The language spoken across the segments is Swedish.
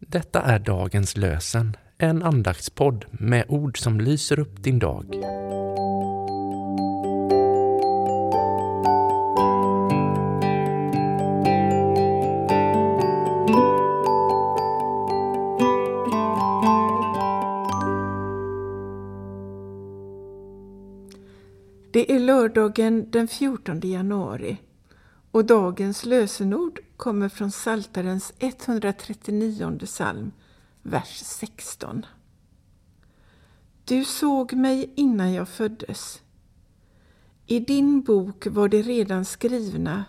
Detta är dagens lösen, en andaktspodd med ord som lyser upp din dag. Det är lördagen den 14 januari och dagens lösenord kommer från Saltarens 139 psalm, vers 16. Du såg mig innan jag föddes. I din bok var det redan skrivna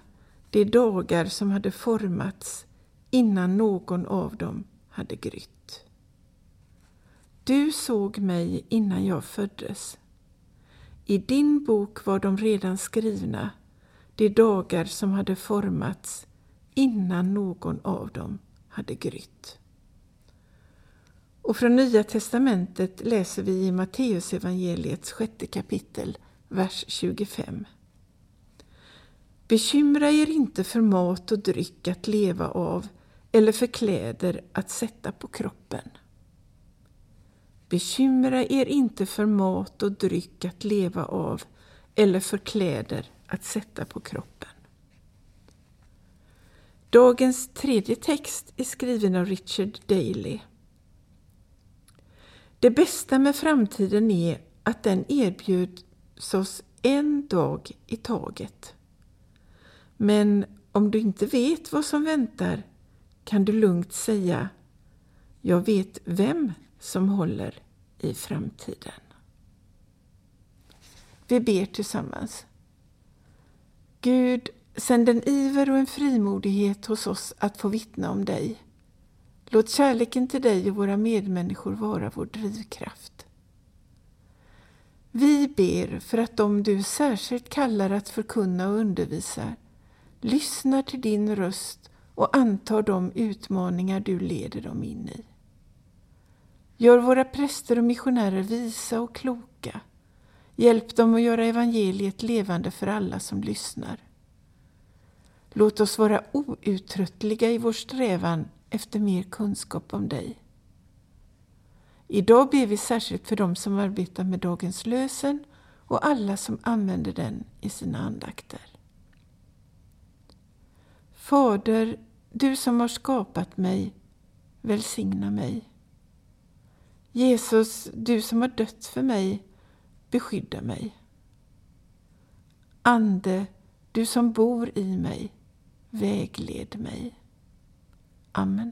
de dagar som hade formats innan någon av dem hade grytt. Du såg mig innan jag föddes. I din bok var de redan skrivna, de dagar som hade formats innan någon av dem hade grytt. Och från Nya testamentet läser vi i Matteusevangeliets sjätte kapitel, vers 25. Bekymra er inte för mat och dryck att leva av eller för kläder att sätta på kroppen. Bekymra er inte för mat och dryck att leva av eller för kläder att sätta på kroppen. Dagens tredje text är skriven av Richard Daley. Det bästa med framtiden är att den erbjuds oss en dag i taget. Men om du inte vet vad som väntar kan du lugnt säga Jag vet vem som håller i framtiden. Vi ber tillsammans. Gud, sänd en iver och en frimodighet hos oss att få vittna om dig. Låt kärleken till dig och våra medmänniskor vara vår drivkraft. Vi ber för att de du särskilt kallar att förkunna och undervisa lyssnar till din röst och antar de utmaningar du leder dem in i. Gör våra präster och missionärer visa och kloka. Hjälp dem att göra evangeliet levande för alla som lyssnar. Låt oss vara outtröttliga i vår strävan efter mer kunskap om dig. Idag ber vi särskilt för dem som arbetar med dagens lösen och alla som använder den i sina andakter. Fader, du som har skapat mig, välsigna mig. Jesus, du som har dött för mig, beskydda mig. Ande, du som bor i mig, vägled mig. Amen.